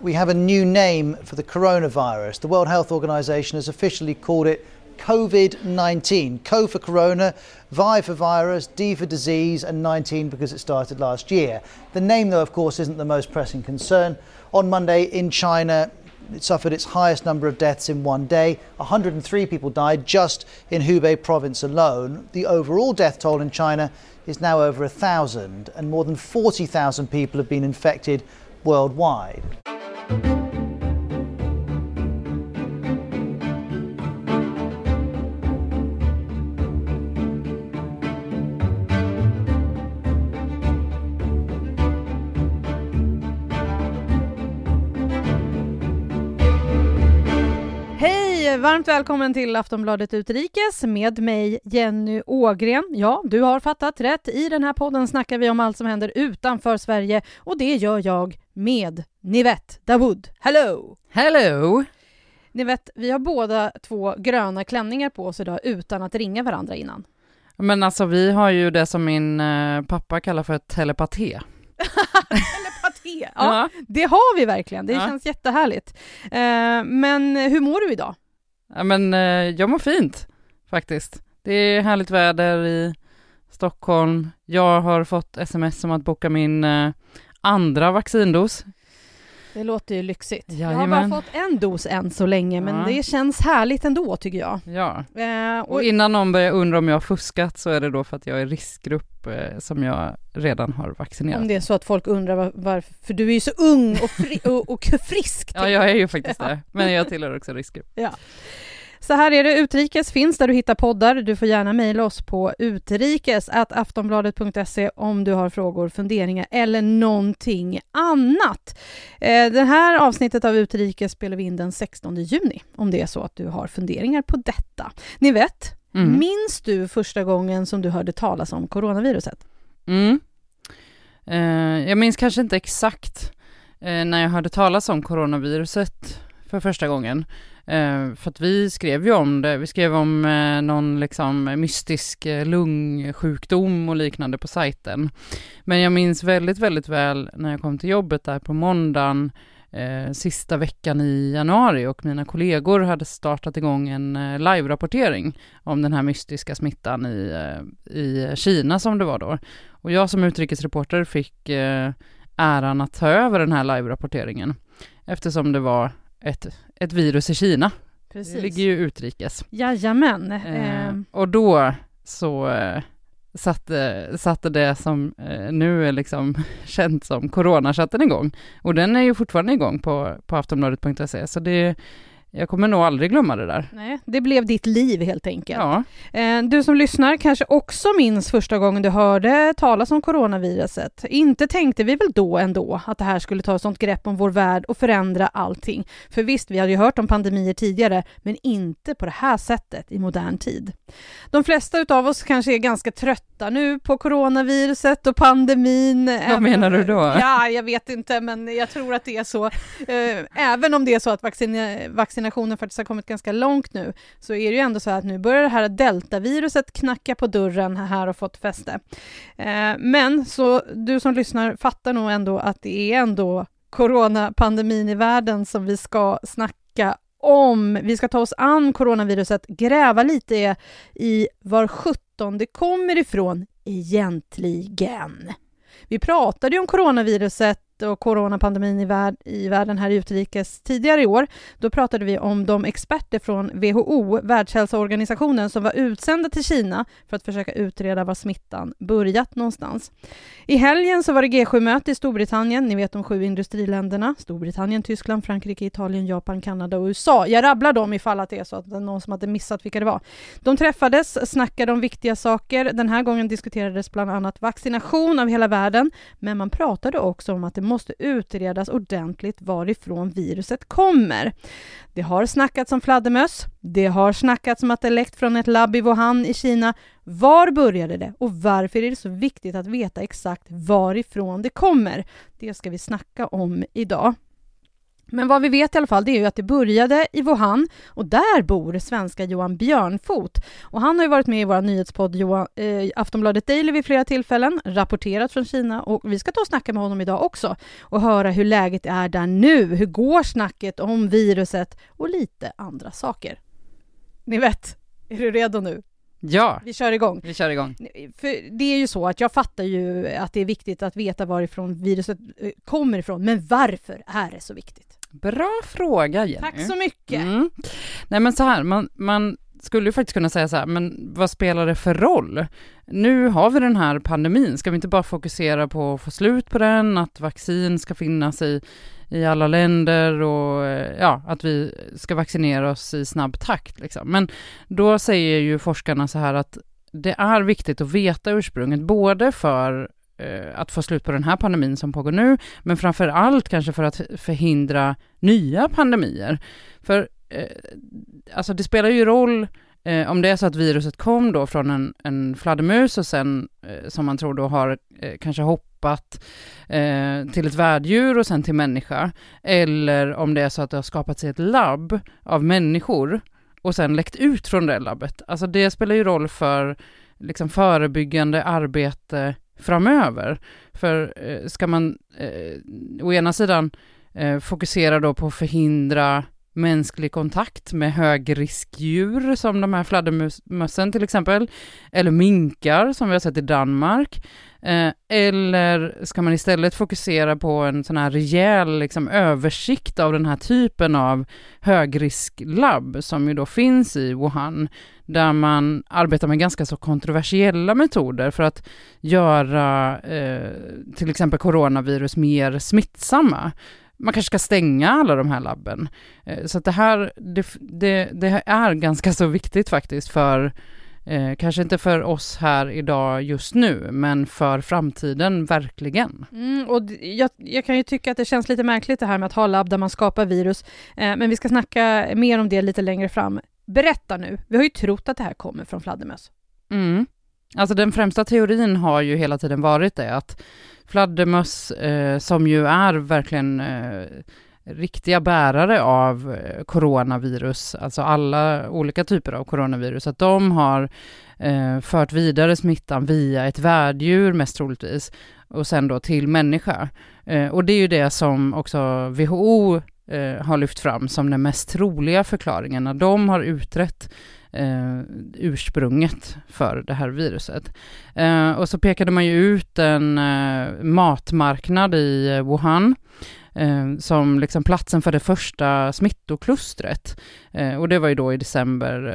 we have a new name for the coronavirus. The World Health Organization has officially called it COVID 19. Co for corona, Vi for virus, D for disease, and 19 because it started last year. The name, though, of course, isn't the most pressing concern. On Monday in China, it suffered its highest number of deaths in one day. 103 people died just in Hubei province alone. The overall death toll in China is now over a thousand, and more than 40,000 people have been infected worldwide. Hej! Varmt välkommen till Aftonbladet Utrikes med mig Jenny Ågren. Ja, du har fattat rätt. I den här podden snackar vi om allt som händer utanför Sverige och det gör jag med Nivette Dawood. Hello! Hello! Nivette, vi har båda två gröna klänningar på oss idag utan att ringa varandra innan. Men alltså vi har ju det som min eh, pappa kallar för telepaté. Telepaté! Ja, ja, det har vi verkligen. Det ja. känns jättehärligt. Eh, men hur mår du idag? Ja, men eh, jag mår fint faktiskt. Det är härligt väder i Stockholm. Jag har fått sms om att boka min eh, andra vaccindos. Det låter ju lyxigt. Jajamän. Jag har bara fått en dos än så länge, men ja. det känns härligt ändå tycker jag. Ja, eh, och... och... innan någon börjar undra om jag har fuskat så är det då för att jag är riskgrupp eh, som jag redan har vaccinerat. Om det är så att folk undrar var, varför, för du är ju så ung och, fri, och, och frisk. ja, jag är ju faktiskt det, men jag tillhör också riskgrupp. Ja. Så här är det, Utrikes finns där du hittar poddar. Du får gärna mejla oss på utrikes.aftonbladet.se om du har frågor, funderingar eller någonting annat. Eh, det här avsnittet av Utrikes spelar vi in den 16 juni om det är så att du har funderingar på detta. Ni vet, mm. minns du första gången som du hörde talas om coronaviruset? Mm. Eh, jag minns kanske inte exakt eh, när jag hörde talas om coronaviruset för första gången. Eh, för att vi skrev ju om det, vi skrev om eh, någon liksom mystisk eh, lungsjukdom och liknande på sajten. Men jag minns väldigt, väldigt väl när jag kom till jobbet där på måndagen eh, sista veckan i januari och mina kollegor hade startat igång en eh, live-rapportering om den här mystiska smittan i, eh, i Kina som det var då. Och jag som utrikesreporter fick eh, äran att ta över den här live-rapporteringen eftersom det var ett, ett virus i Kina. Precis. Det ligger ju utrikes. Jajamän. Eh, eh. och då så eh, satte, satte det som eh, nu är liksom känt som coronachatten igång. Och den är ju fortfarande igång på, på aftonbladet.se, så det jag kommer nog aldrig glömma det där. Nej, det blev ditt liv helt enkelt. Ja. Eh, du som lyssnar kanske också minns första gången du hörde talas om coronaviruset. Inte tänkte vi väl då ändå att det här skulle ta sånt grepp om vår värld och förändra allting. För visst, vi hade ju hört om pandemier tidigare, men inte på det här sättet i modern tid. De flesta av oss kanske är ganska trötta nu på coronaviruset och pandemin. Vad menar du då? Ja, jag vet inte, men jag tror att det är så. Eh, även om det är så att vaccin, vaccin vaccinationen faktiskt har kommit ganska långt nu, så är det ju ändå så att nu börjar det här deltaviruset knacka på dörren här och fått fäste. Eh, men så du som lyssnar fattar nog ändå att det är ändå coronapandemin i världen som vi ska snacka om. Vi ska ta oss an coronaviruset, gräva lite i var sjutton det kommer ifrån egentligen. Vi pratade ju om coronaviruset och coronapandemin i, värld, i världen här utrikes tidigare i år. Då pratade vi om de experter från WHO, Världshälsoorganisationen, som var utsända till Kina för att försöka utreda var smittan börjat någonstans. I helgen så var det G7-möte i Storbritannien, ni vet de sju industriländerna, Storbritannien, Tyskland, Frankrike, Italien, Japan, Kanada och USA. Jag rabblar dem ifall att det är så att det är någon som hade missat vilka det var. De träffades, snackade om viktiga saker. Den här gången diskuterades bland annat vaccination av hela världen, men man pratade också om att det måste utredas ordentligt varifrån viruset kommer. Det har snackats om fladdermöss. Det har snackats om att det läckt från ett labb i Wuhan i Kina. Var började det och varför är det så viktigt att veta exakt varifrån det kommer? Det ska vi snacka om idag. Men vad vi vet i alla fall det är ju att det började i Wuhan och där bor svenska Johan Björnfot. Och han har ju varit med i vår nyhetspodd Johan, eh, Aftonbladet Daily vid flera tillfällen, rapporterat från Kina och vi ska ta och snacka med honom idag också och höra hur läget är där nu. Hur går snacket om viruset och lite andra saker. Ni vet, är du redo nu? Ja, Vi kör igång. vi kör igång. För det är ju så att jag fattar ju att det är viktigt att veta varifrån viruset eh, kommer ifrån, men varför är det så viktigt? Bra fråga Jenny. Tack så mycket! Mm. Nej men så här, man, man skulle ju faktiskt kunna säga så här, men vad spelar det för roll? Nu har vi den här pandemin, ska vi inte bara fokusera på att få slut på den, att vaccin ska finnas i, i alla länder och eh, ja, att vi ska vaccinera oss i snabb takt liksom. Men då säger ju forskarna så här att det är viktigt att veta ursprunget, både för Eh, att få slut på den här pandemin som pågår nu, men framför allt kanske för att förhindra nya pandemier. För eh, alltså det spelar ju roll eh, om det är så att viruset kom då från en, en fladdermus och sen, eh, som man tror då har eh, kanske hoppat eh, till ett värddjur och sen till människa, eller om det är så att det har skapats i ett labb av människor och sen läckt ut från det labbet. Alltså det spelar ju roll för liksom förebyggande arbete framöver. För eh, ska man eh, å ena sidan eh, fokusera då på att förhindra mänsklig kontakt med högriskdjur som de här fladdermössen till exempel, eller minkar som vi har sett i Danmark. Eh, eller ska man istället fokusera på en sån här rejäl liksom, översikt av den här typen av högrisklabb som ju då finns i Wuhan, där man arbetar med ganska så kontroversiella metoder för att göra eh, till exempel coronavirus mer smittsamma man kanske ska stänga alla de här labben. Eh, Så att det här, det, det, det är ganska så viktigt faktiskt för, eh, kanske inte för oss här idag just nu, men för framtiden verkligen. Mm, och jag, jag kan ju tycka att det känns lite märkligt det här med att ha labb där man skapar virus, eh, men vi ska snacka mer om det lite längre fram. Berätta nu, vi har ju trott att det här kommer från fladdermöss. Mm. Alltså den främsta teorin har ju hela tiden varit det att fladdermöss, eh, som ju är verkligen eh, riktiga bärare av eh, coronavirus, alltså alla olika typer av coronavirus, att de har eh, fört vidare smittan via ett värddjur mest troligtvis och sen då till människa. Eh, och det är ju det som också WHO eh, har lyft fram som den mest troliga förklaringen när de har utrett eh, ursprunget för det här viruset. Eh, och så pekade man ju ut en eh, matmarknad i Wuhan eh, som liksom platsen för det första smittoklustret. Eh, och det var ju då i december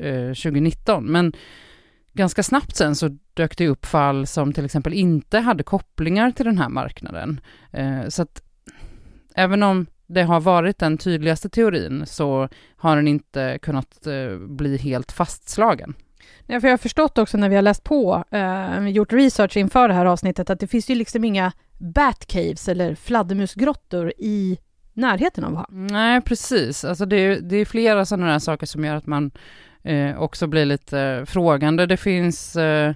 eh, 2019. Men ganska snabbt sen så dök det upp fall som till exempel inte hade kopplingar till den här marknaden. Eh, så att även om det har varit den tydligaste teorin så har den inte kunnat eh, bli helt fastslagen. Ja, för jag har förstått också när vi har läst på, eh, gjort research inför det här avsnittet, att det finns ju liksom inga batcaves eller fladdermusgrottor i närheten av Wuhan. Nej, precis. Alltså det, är, det är flera sådana här saker som gör att man eh, också blir lite frågande. Det finns eh,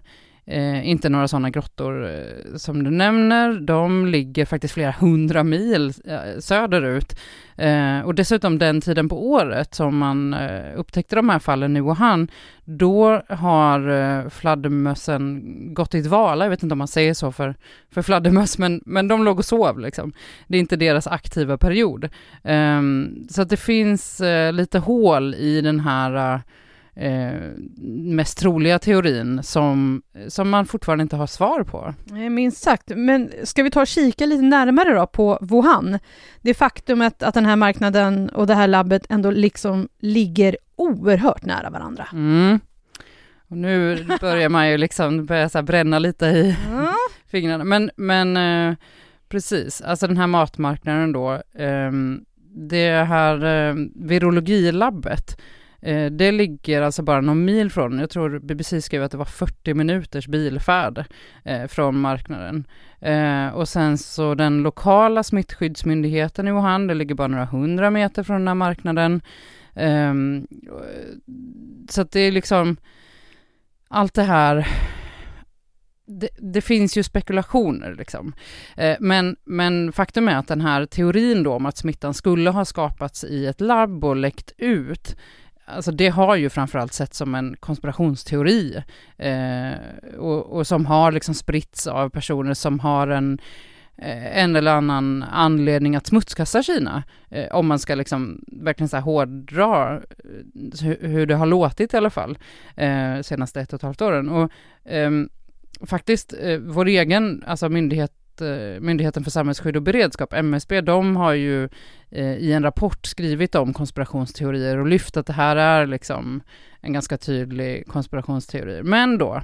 eh, inte några sådana grottor eh, som du nämner. De ligger faktiskt flera hundra mil eh, söderut. Eh, och dessutom den tiden på året som man eh, upptäckte de här fallen i Wuhan, då har eh, fladdermössen gått i dvala. Jag vet inte om man säger så för, för fladdermöss, men, men de låg och sov liksom. Det är inte deras aktiva period. Ehm, så att det finns eh, lite hål i den här eh, eh, mest troliga teorin som, som man fortfarande inte har svar på. Eh, Minst sagt. Men ska vi ta och kika lite närmare då på Wuhan? Det faktumet att den här marknaden och det här labbet ändå liksom ligger oerhört nära varandra. Mm. Och nu börjar man ju liksom börja så bränna lite i Mm. fingrarna. Men, men eh, precis, alltså den här matmarknaden då, ehm, det här eh, virologilabbet, eh, Eh, det ligger alltså bara någon mil från, jag tror BBC skrev att det var 40 minuters bilfärd eh, från marknaden. Eh, och sen så den lokala smittskyddsmyndigheten i Wuhan, det ligger bara några hundra meter från den här marknaden. Ehm, eh, så att det är liksom allt det här det, det, finns ju spekulationer liksom. Eh, men, men faktum är att den här teorin då om att smittan skulle ha skapats i ett labb och läckt ut, alltså det har ju framförallt sett som en konspirationsteori eh, och, och, som har liksom spritts av personer som har en eh, en eller annan anledning att smutskasta Kina, eh, om man ska liksom verkligen så här hårdra eh, hur, hur det har låtit i alla fall, eh, senaste ett och ett halvt åren. Och, eh, faktiskt, eh, vår egen, alltså myndighet eh, Myndigheten för samhällsskydd och beredskap, MSB, de har ju eh, i en rapport skrivit om konspirationsteorier och lyft att det här är liksom en ganska tydlig konspirationsteori. Men då,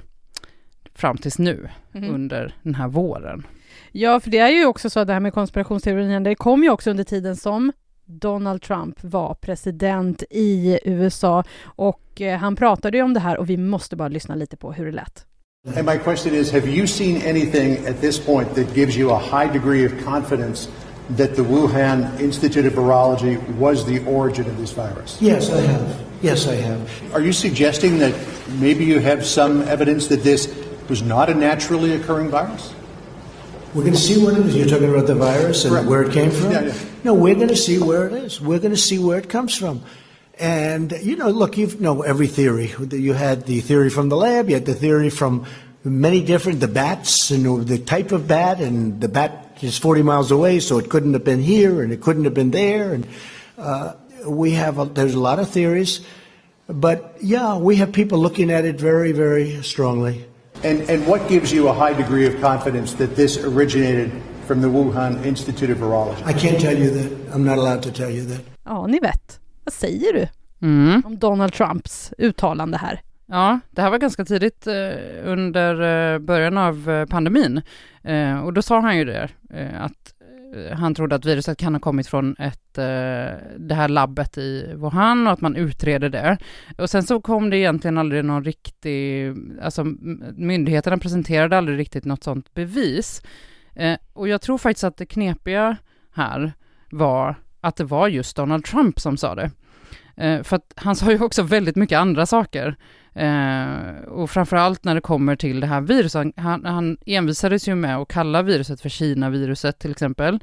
fram tills nu, mm. under den här våren. Ja, för det är ju också så det här med konspirationsteorierna, det kom ju också under tiden som Donald Trump var president i USA och eh, han pratade ju om det här och vi måste bara lyssna lite på hur det lät. And my question is Have you seen anything at this point that gives you a high degree of confidence that the Wuhan Institute of Virology was the origin of this virus? Yes, I have. Yes, I have. Are you suggesting that maybe you have some evidence that this was not a naturally occurring virus? We're going to see what it is. You're talking about the virus and where it came from? Yeah, yeah. No, we're going to see where it is. We're going to see where it comes from. And, you know, look, you know every theory. You had the theory from the lab, you had the theory from many different, the bats and the type of bat, and the bat is 40 miles away, so it couldn't have been here and it couldn't have been there. And uh, we have, a, there's a lot of theories. But yeah, we have people looking at it very, very strongly. And, and what gives you a high degree of confidence that this originated from the Wuhan Institute of Virology? I can't tell you that. I'm not allowed to tell you that. Ja, ni vet. Vad säger du mm. om Donald Trumps uttalande här? Ja, det här var ganska tidigt eh, under eh, början av eh, pandemin. Eh, och då sa han ju det, eh, att eh, han trodde att viruset kan ha kommit från ett, eh, det här labbet i Wuhan och att man utreder det. Och sen så kom det egentligen aldrig någon riktig, alltså myndigheterna presenterade aldrig riktigt något sånt bevis. Eh, och jag tror faktiskt att det knepiga här var att det var just Donald Trump som sa det. För att han sa ju också väldigt mycket andra saker. Eh, och framförallt när det kommer till det här viruset, han, han envisades ju med att kalla viruset för Kina-viruset till exempel.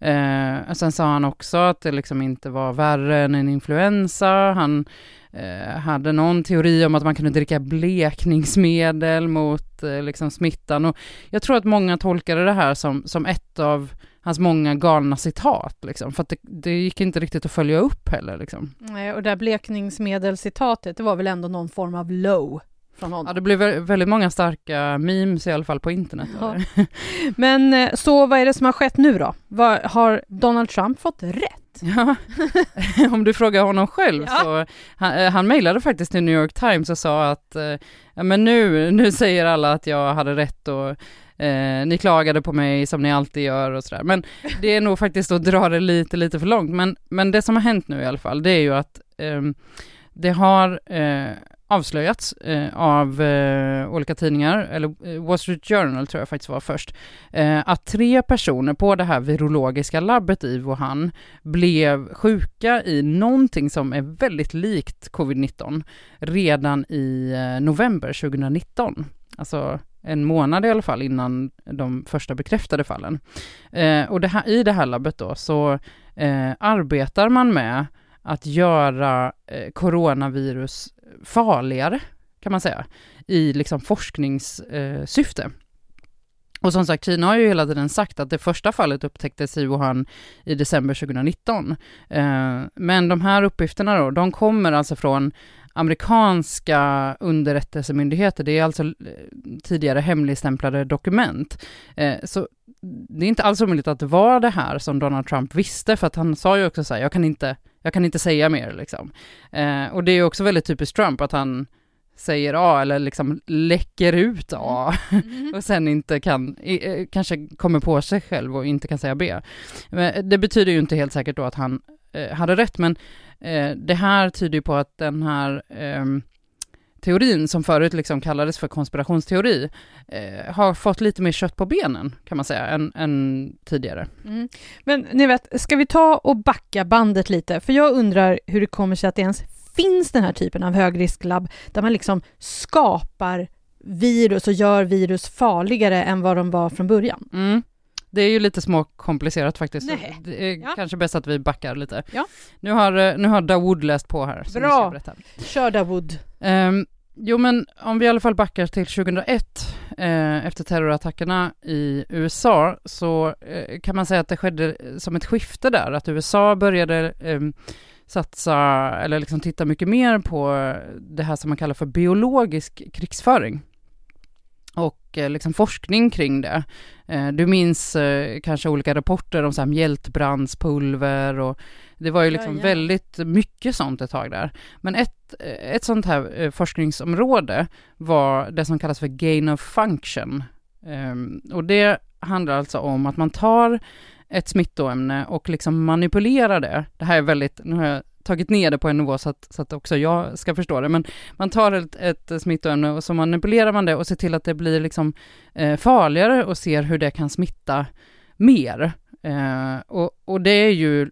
Eh, sen sa han också att det liksom inte var värre än en influensa. Han eh, hade någon teori om att man kunde dricka blekningsmedel mot eh, liksom smittan. Och jag tror att många tolkade det här som, som ett av hans många galna citat, liksom, för att det, det gick inte riktigt att följa upp heller. Liksom. Nej, och det här blekningsmedelscitatet, det var väl ändå någon form av low från honom? Ja, det blev väldigt många starka memes i alla fall på internet. Ja. Men eh, så vad är det som har skett nu då? Var, har Donald Trump fått rätt? Ja, om du frågar honom själv ja. så, han, eh, han mejlade faktiskt till New York Times och sa att, eh, ja men nu, nu säger alla att jag hade rätt och eh, ni klagade på mig som ni alltid gör och sådär. Men det är nog faktiskt att dra det lite, lite för långt. Men, men det som har hänt nu i alla fall, det är ju att eh, det har eh, avslöjats eh, av eh, olika tidningar, eller eh, Wall Street Journal tror jag faktiskt var först, att tre personer på det här virologiska labbet i Wuhan blev sjuka i någonting som är väldigt likt covid-19 redan i november 2019. Alltså en månad i alla fall innan de första bekräftade fallen. Eh, och det här, i det här labbet då så eh, arbetar man med att göra eh, coronavirus farligare, kan man säga, i liksom forskningssyfte. Eh, och som sagt, Kina har ju hela tiden sagt att det första fallet upptäcktes i Wuhan i december 2019. Eh, men de här uppgifterna då, de kommer alltså från amerikanska underrättelsemyndigheter. Det är alltså eh, tidigare hemligstämplade dokument. Eh, så det är inte alls omöjligt att det var det här som Donald Trump visste, för att han sa ju också så här, jag kan inte, jag kan inte säga mer liksom. Eh, och det är också väldigt typiskt Trump att han säger A eller liksom läcker ut A mm. och sen inte kan, kanske kommer på sig själv och inte kan säga B. Men det betyder ju inte helt säkert då att han hade rätt, men Eh, det här tyder ju på att den här eh, teorin som förut liksom kallades för konspirationsteori eh, har fått lite mer kött på benen kan man säga än, än tidigare. Mm. Men ni vet, ska vi ta och backa bandet lite? För jag undrar hur det kommer sig att det ens finns den här typen av högrisklabb där man liksom skapar virus och gör virus farligare än vad de var från början. Mm. Det är ju lite småkomplicerat faktiskt. Nej. Det är Ja. kanske bäst att vi backar lite. Ja. Nu har, eh, nu har Dawood läst på här. Bra. Kör Dawood. Ehm, jo men om vi i alla fall backar till 2001 eh, efter terrorattackerna i USA så eh, kan man säga att det skedde som ett skifte där, att USA började ehm, satsa eller liksom titta mycket mer på det här som man kallar för biologisk krigsföring eh, liksom forskning kring det. Eh, du minns eh, kanske olika rapporter om så här mjältbrandspulver och det var ju liksom Jajamän. väldigt mycket sånt ett tag där. Men ett, eh, ett sånt här eh, forskningsområde var det som kallas för gain of function. Ehm, och det handlar alltså om att man tar ett smittoämne och liksom manipulerar det. Det här är väldigt, nu har jag tagit ner det på en nivå så att, så att också jag ska förstå det, men man tar ett, ett smittoämne och så manipulerar man det och ser till att det blir liksom eh, farligare och ser hur det kan smitta mer. Eh, och, och det är ju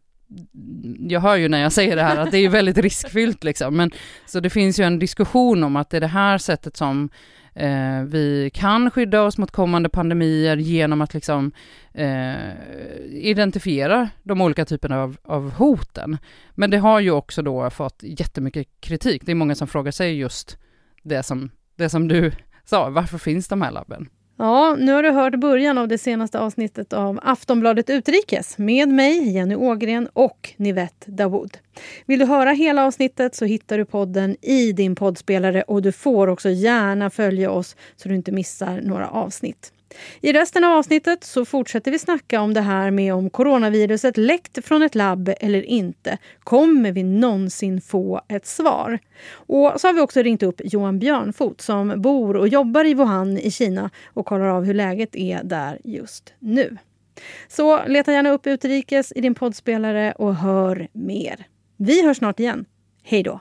jag hör ju när jag säger det här att det är väldigt riskfyllt liksom, men så det finns ju en diskussion om att det är det här sättet som eh, vi kan skydda oss mot kommande pandemier genom att liksom eh, identifiera de olika typerna av, av hoten. Men det har ju också då fått jättemycket kritik. Det är många som frågar sig just det som, det som du sa, varför finns de här labben? Ja, nu har du hört början av det senaste avsnittet av Aftonbladet Utrikes med mig, Jenny Ågren och Nivette Dawood. Vill du höra hela avsnittet så hittar du podden i din poddspelare och du får också gärna följa oss så du inte missar några avsnitt. I resten av avsnittet så fortsätter vi snacka om det här med om coronaviruset läckt från ett labb eller inte. Kommer vi någonsin få ett svar? Och så har vi också ringt upp Johan Björnfot som bor och jobbar i Wuhan i Kina och kollar av hur läget är där just nu. Så leta gärna upp Utrikes i din poddspelare och hör mer. Vi hörs snart igen. Hej då!